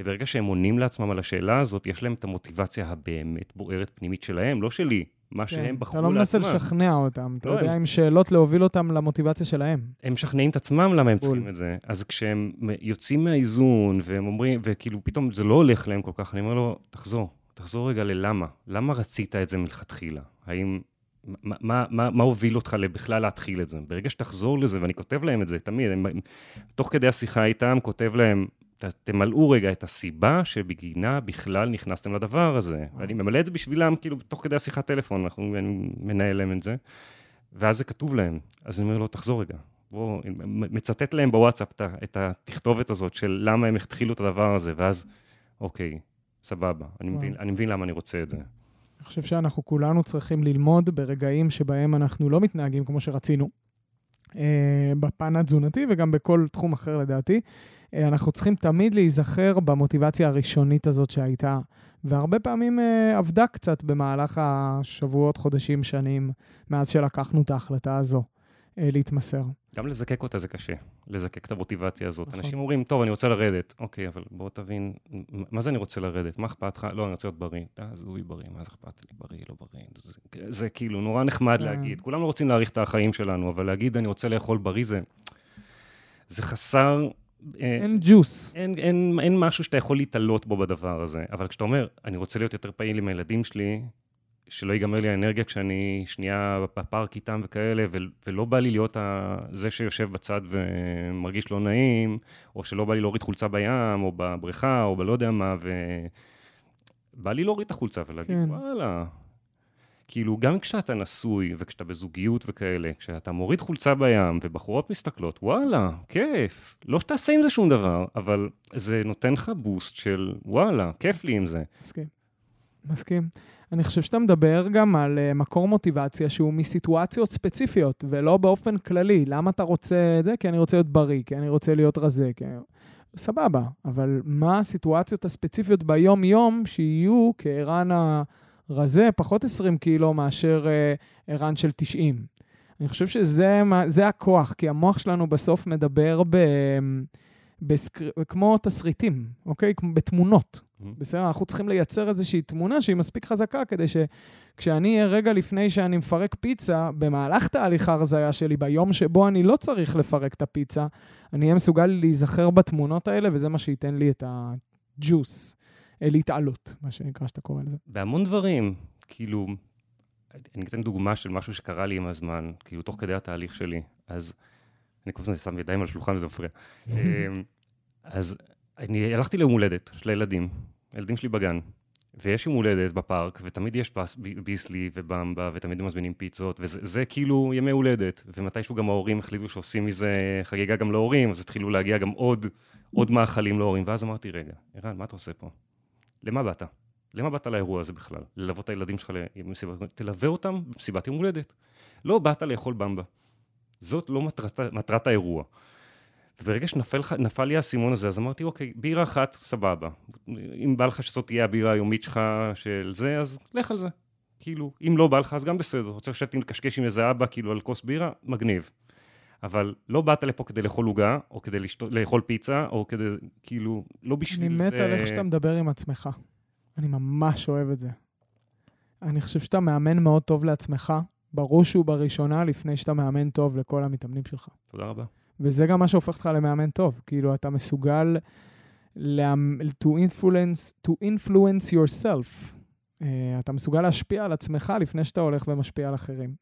וברגע שהם עונים לעצמם על השאלה הזאת, יש להם את המוטיבציה הבאמת בוערת פנימית שלהם, לא שלי, מה כן, שהם בחרו לעצמם. אתה לא מנסה לשכנע אותם, אתה לא, יודע, הם... עם שאלות להוביל אותם למוטיבציה שלהם. הם משכנעים את עצמם למה הם בול. צריכים את זה. אז כשהם יוצאים מהאיזון, והם אומרים, וכאילו פתאום זה לא הולך להם כל כך, אני אומר לו, תחזור, תחזור רגע ללמה. למה רצית את זה מלכתחילה? האם... מה, מה, מה, מה הוביל אותך בכלל להתחיל את זה? ברגע שתחזור לזה, ואני כותב להם את זה תמיד, הם, תוך כדי השיחה איתם, כותב להם, תמלאו רגע את הסיבה שבגינה בכלל נכנסתם לדבר הזה. ואני ממלא את זה בשבילם, כאילו, תוך כדי השיחת טלפון, אנחנו, מנהל להם את זה, ואז זה כתוב להם. אז אני אומר לו, תחזור רגע. בואו, מצטט להם בוואטסאפ את התכתובת הזאת של למה הם התחילו את הדבר הזה, ואז, אוקיי, סבבה, אני מבין, אני מבין למה אני רוצה את זה. אני חושב שאנחנו כולנו צריכים ללמוד ברגעים שבהם אנחנו לא מתנהגים כמו שרצינו, אה, בפן התזונתי וגם בכל תחום אחר לדעתי. אה, אנחנו צריכים תמיד להיזכר במוטיבציה הראשונית הזאת שהייתה, והרבה פעמים אה, עבדה קצת במהלך השבועות, חודשים, שנים, מאז שלקחנו את ההחלטה הזו אה, להתמסר. גם לזקק אותה זה קשה, לזקק את המוטיבציה הזאת. נכון. אנשים אומרים, טוב, אני רוצה לרדת. אוקיי, אבל בוא תבין, מה זה אני רוצה לרדת? מה אכפת לך? לא, אני רוצה להיות בריא. אז הוא בריא, מה זה אכפת לי? בריא, לא בריא. זה, זה כאילו נורא נחמד כן. להגיד. כולנו רוצים להאריך את החיים שלנו, אבל להגיד, אני רוצה לאכול בריא, זה, זה חסר אה, אין ג'וס. אין, אין, אין משהו שאתה יכול להתעלות בו בדבר הזה. אבל כשאתה אומר, אני רוצה להיות יותר פעיל עם הילדים שלי, שלא ייגמר לי האנרגיה כשאני שנייה בפארק איתם וכאלה, ו- ולא בא לי להיות ה- זה שיושב בצד ומרגיש לא נעים, או שלא בא לי להוריד חולצה בים, או בבריכה, או בלא יודע מה, ובא לי להוריד את החולצה ולהגיד, כן. וואלה, כאילו, גם כשאתה נשוי וכשאתה בזוגיות וכאלה, כשאתה מוריד חולצה בים ובחורות מסתכלות, וואלה, כיף. לא שתעשה עם זה שום דבר, אבל זה נותן לך בוסט של, וואלה, כיף לי עם זה. מסכים. מסכים. אני חושב שאתה מדבר גם על uh, מקור מוטיבציה שהוא מסיטואציות ספציפיות, ולא באופן כללי. למה אתה רוצה את זה? כי אני רוצה להיות בריא, כי אני רוצה להיות רזה. כי... סבבה, אבל מה הסיטואציות הספציפיות ביום-יום שיהיו כערן ה... רזה פחות 20 קילו מאשר אה, ערן של 90. אני חושב שזה הכוח, כי המוח שלנו בסוף מדבר ב... בסקר... כמו תסריטים, אוקיי? כמו בתמונות. Mm-hmm. בסדר? אנחנו צריכים לייצר איזושהי תמונה שהיא מספיק חזקה כדי שכשאני אהיה רגע לפני שאני מפרק פיצה, במהלך תהליך ההרזייה שלי, ביום שבו אני לא צריך לפרק את הפיצה, אני אהיה מסוגל להיזכר בתמונות האלה, וזה מה שייתן לי את הג'וס, להתעלות, מה שנקרא שאתה קורא לזה. בהמון דברים, כאילו, אני אתן דוגמה של משהו שקרה לי עם הזמן, כאילו, תוך כדי התהליך שלי. אז אני כל הזמן שם ידיים על השולחן וזה מפריע. אמ, אז אני הלכתי ליום הולדת של הילדים, הילדים שלי בגן, ויש יום הולדת בפארק, ותמיד יש ביסלי ובמבה, ותמיד הם מזמינים פיצות, וזה כאילו ימי הולדת, ומתישהו גם ההורים החליטו שעושים מזה חגיגה גם להורים, אז התחילו להגיע גם עוד, עוד מאכלים להורים, ואז אמרתי, רגע, ערן, מה אתה עושה פה? למה באת? למה באת לאירוע הזה בכלל? ללוות את הילדים שלך למסיבת... תלווה אותם במסיבת יום הולדת. לא באת לאכול במבה. זאת לא מטרת, מטרת האירוע. וברגע שנפל לי האסימון הזה, אז אמרתי, אוקיי, בירה אחת, סבבה. אם בא לך שזאת תהיה הבירה היומית שלך של זה, אז לך על זה. כאילו, אם לא בא לך, אז גם בסדר. רוצה לשבת עם לקשקש עם איזה אבא, כאילו, על כוס בירה, מגניב. אבל לא באת לפה כדי לאכול עוגה, או כדי לשת... לאכול פיצה, או כדי, כאילו, לא בשביל אני זה... מת על איך שאתה מדבר עם עצמך. אני ממש אוהב את זה. אני חושב שאתה מאמן מאוד טוב לעצמך, בראש ובראשונה, לפני שאתה מאמן טוב לכל המתאמנים שלך. תודה רבה. וזה גם מה שהופך אותך למאמן טוב. כאילו, אתה מסוגל to, influence, to influence yourself. Uh, אתה מסוגל להשפיע על עצמך לפני שאתה הולך ומשפיע על אחרים.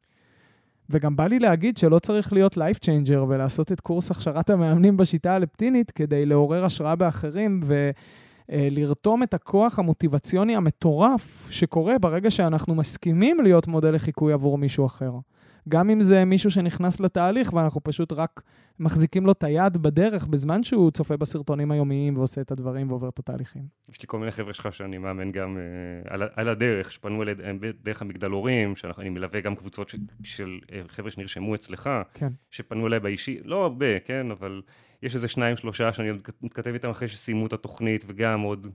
וגם בא לי להגיד שלא צריך להיות life changer ולעשות את קורס הכשרת המאמנים בשיטה האלפטינית כדי לעורר השראה באחרים ולרתום את הכוח המוטיבציוני המטורף שקורה ברגע שאנחנו מסכימים להיות מודל לחיקוי עבור מישהו אחר. גם אם זה מישהו שנכנס לתהליך ואנחנו פשוט רק מחזיקים לו את היד בדרך בזמן שהוא צופה בסרטונים היומיים ועושה את הדברים ועובר את התהליכים. יש לי כל מיני חבר'ה שלך שאני מאמן גם uh, על, על הדרך, שפנו אליי דרך המגדל הורים, שאני מלווה גם קבוצות ש, של uh, חבר'ה שנרשמו אצלך, כן. שפנו אליי באישי, לא הרבה, כן, אבל יש איזה שניים, שלושה שאני מתכתב איתם אחרי שסיימו את התוכנית, וגם עוד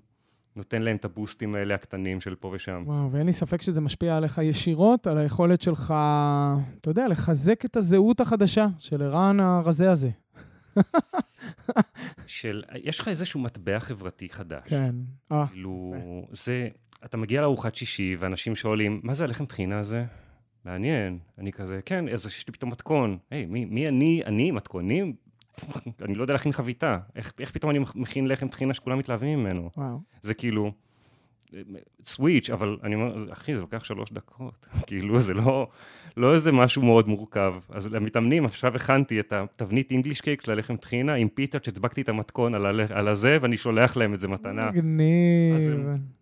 נותן להם את הבוסטים האלה הקטנים של פה ושם. וואו, ואין לי ספק שזה משפיע עליך ישירות, על היכולת שלך, אתה יודע, לחזק את הזהות החדשה של ערן הרזה הזה. של, יש לך איזשהו מטבע חברתי חדש. כן. אה. כאילו, זה, אתה מגיע לארוחת שישי, ואנשים שואלים, מה זה הלחם טחינה הזה? מעניין. אני כזה, כן, אז יש לי פתאום מתכון. היי, מי, מי אני? אני? מתכונים? אני לא יודע להכין חביתה. איך, איך פתאום אני מכין לחם טחינה שכולם מתלהבים ממנו? וואו. זה כאילו, סוויץ', אבל אני אומר, אחי, זה לוקח שלוש דקות. כאילו, זה לא, לא איזה משהו מאוד מורכב. אז למתאמנים, עכשיו הכנתי את התבנית אינגליש קייק של הלחם טחינה עם פיתה, שהדבקתי את המתכון על, על הזה, ואני שולח להם את זה מתנה. מגניב. אז,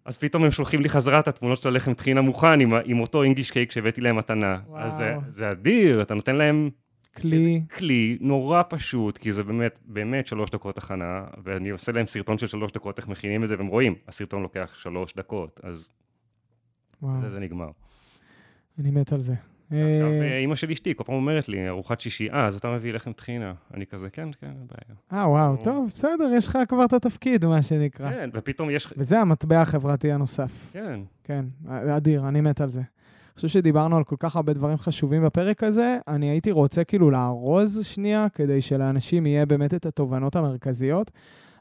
אז פתאום הם שולחים לי חזרה את התמונות של הלחם טחינה מוכן עם, עם אותו אינגליש קייק שהבאתי להם מתנה. וואו. אז זה, זה אדיר, אתה נותן להם כלי. כלי נורא פשוט, כי זה באמת, באמת שלוש דקות הכנה, ואני עושה להם סרטון של שלוש דקות איך מכינים את זה, והם רואים, הסרטון לוקח שלוש דקות, אז וואו. זה, זה נגמר. אני מת על זה. עכשיו, אה, אימא של אשתי כל פעם אומרת לי, ארוחת שישי, אה, אז אתה מביא לחם טחינה. אני כזה, כן, כן, אין בעיה. אה, וואו, טוב, בסדר, יש לך כבר את התפקיד, מה שנקרא. כן, ופתאום יש... וזה המטבע החברתי הנוסף. כן. כן, אדיר, אני מת על זה. חושב שדיברנו על כל כך הרבה דברים חשובים בפרק הזה, אני הייתי רוצה כאילו לארוז שנייה, כדי שלאנשים יהיה באמת את התובנות המרכזיות.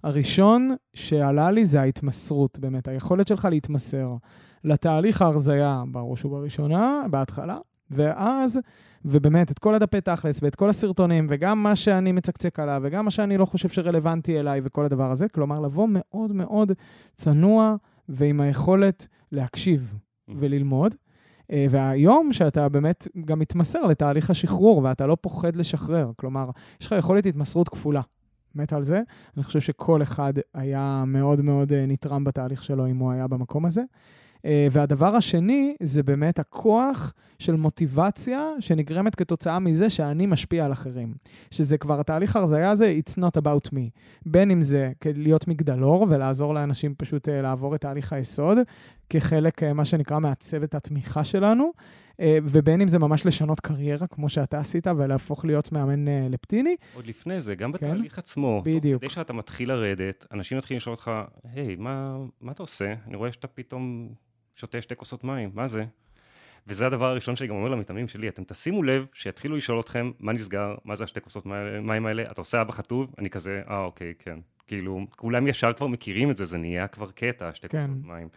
הראשון שעלה לי זה ההתמסרות, באמת, היכולת שלך להתמסר לתהליך ההרזייה בראש ובראשונה, בהתחלה, ואז, ובאמת, את כל הדפי תכלס ואת כל הסרטונים, וגם מה שאני מצקצק עליו, וגם מה שאני לא חושב שרלוונטי אליי וכל הדבר הזה, כלומר, לבוא מאוד מאוד צנוע ועם היכולת להקשיב וללמוד. אה, והיום שאתה באמת גם מתמסר לתהליך השחרור ואתה לא פוחד לשחרר, כלומר, יש לך יכולת התמסרות כפולה. מת על זה. אני חושב שכל אחד היה מאוד מאוד אה, נתרם בתהליך שלו אם הוא היה במקום הזה. אה, והדבר השני זה באמת הכוח של מוטיבציה שנגרמת כתוצאה מזה שאני משפיע על אחרים. שזה כבר התהליך ההרזייה הזה, it's not about me. בין אם זה להיות מגדלור ולעזור לאנשים פשוט לעבור את תהליך היסוד, כחלק, מה שנקרא, מהצוות התמיכה שלנו, ובין אם זה ממש לשנות קריירה, כמו שאתה עשית, ולהפוך להיות מאמן לפטיני. עוד לפני זה, גם כן? בתהליך עצמו. בדיוק. כדי שאתה מתחיל לרדת, אנשים מתחילים לשאול אותך, היי, מה, מה אתה עושה? אני רואה שאתה פתאום שותה שתי כוסות מים, מה זה? וזה הדבר הראשון שאני גם אומר למתאמנים שלי, אתם תשימו לב שיתחילו לשאול אתכם מה נסגר, מה זה השתי כוסות מים האלה, אתה עושה אבא חטוב? אני כזה, אה אוקיי, כן. כאילו, כולם ישר כבר מכירים את זה, זה נהיה כבר קטע, שתי כן. כוסות מים.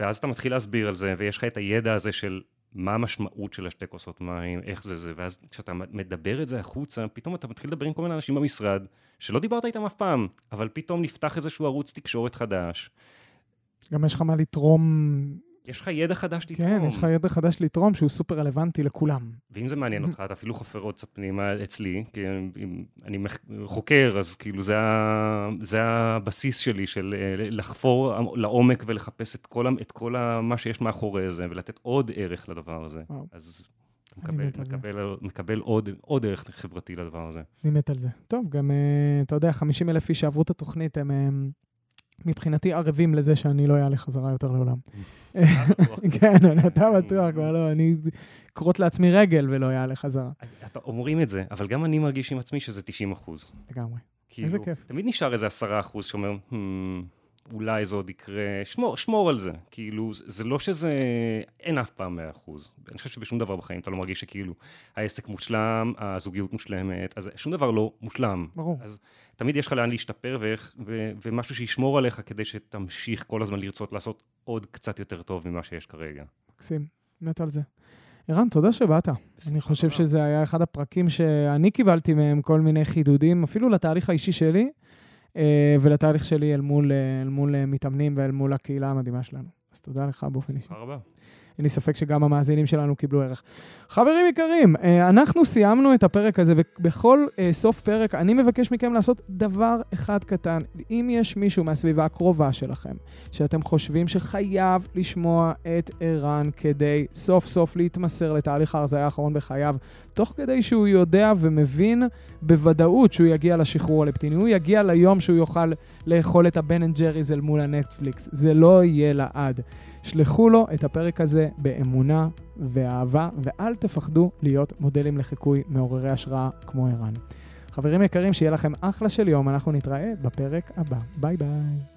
ואז אתה מתחיל להסביר על זה, ויש לך את הידע הזה של מה המשמעות של השתי כוסות מים, איך זה זה, ואז כשאתה מדבר את זה החוצה, פתאום אתה מתחיל לדבר עם כל מיני אנשים במשרד, שלא דיברת איתם אף פעם, אבל פתאום נפתח איזשהו ערוץ תקשורת חדש. גם יש לך מה לתרום יש לך ידע חדש לתרום. כן, יש לך ידע חדש לתרום שהוא סופר רלוונטי לכולם. ואם זה מעניין אותך, אתה אפילו חופר עוד קצת פנימה אצלי, כי אם אני חוקר, אז כאילו זה, זה הבסיס שלי של אה, לחפור לעומק ולחפש את כל, את כל מה שיש מאחורי זה, ולתת עוד ערך לדבר הזה. וואו. אז מקבל, מקבל, מקבל עוד, עוד ערך חברתי לדבר הזה. אני מת על זה. טוב, גם, אה, אתה יודע, 50 אלף איש שעברו את התוכנית, הם... הם... מבחינתי ערבים לזה שאני לא אעלה חזרה יותר לעולם. כן, אתה בטוח, כבר לא, אני אכרות לעצמי רגל ולא אעלה חזרה. אומרים את זה, אבל גם אני מרגיש עם עצמי שזה 90 אחוז. לגמרי. איזה כיף. תמיד נשאר איזה 10 אחוז שאומר, hmm, אולי זה עוד יקרה, שמור, שמור על זה. כאילו, זה לא שזה, אין אף פעם 100 אחוז. אני חושב שבשום דבר בחיים אתה לא מרגיש שכאילו העסק מושלם, הזוגיות מושלמת, אז שום דבר לא מושלם. ברור. אז תמיד יש לך לאן להשתפר ואיך, ו, ומשהו שישמור עליך כדי שתמשיך כל הזמן לרצות לעשות עוד קצת יותר טוב ממה שיש כרגע. מקסים, מת על זה. ערן, תודה שבאת. אני חושב שזה היה אחד הפרקים שאני קיבלתי מהם כל מיני חידודים, אפילו לתהליך האישי שלי. אה, ולתהליך שלי אל מול, אה, אל מול אה, מתאמנים ואל מול הקהילה המדהימה שלנו. אז תודה לך באופן אישי. תודה רבה. אין לי ספק שגם המאזינים שלנו קיבלו ערך. חברים יקרים, אנחנו סיימנו את הפרק הזה, ובכל סוף פרק אני מבקש מכם לעשות דבר אחד קטן. אם יש מישהו מהסביבה הקרובה שלכם, שאתם חושבים שחייב לשמוע את ערן כדי סוף סוף להתמסר לתהליך ההרזיה האחרון בחייו, תוך כדי שהוא יודע ומבין בוודאות שהוא יגיע לשחרור הלפטיני, הוא יגיע ליום שהוא יוכל לאכול את הבן אנד ג'ריז אל מול הנטפליקס. זה לא יהיה לעד. שלחו לו את הפרק הזה באמונה ואהבה, ואל תפחדו להיות מודלים לחיקוי מעוררי השראה כמו ערן. חברים יקרים, שיהיה לכם אחלה של יום, אנחנו נתראה בפרק הבא. ביי ביי.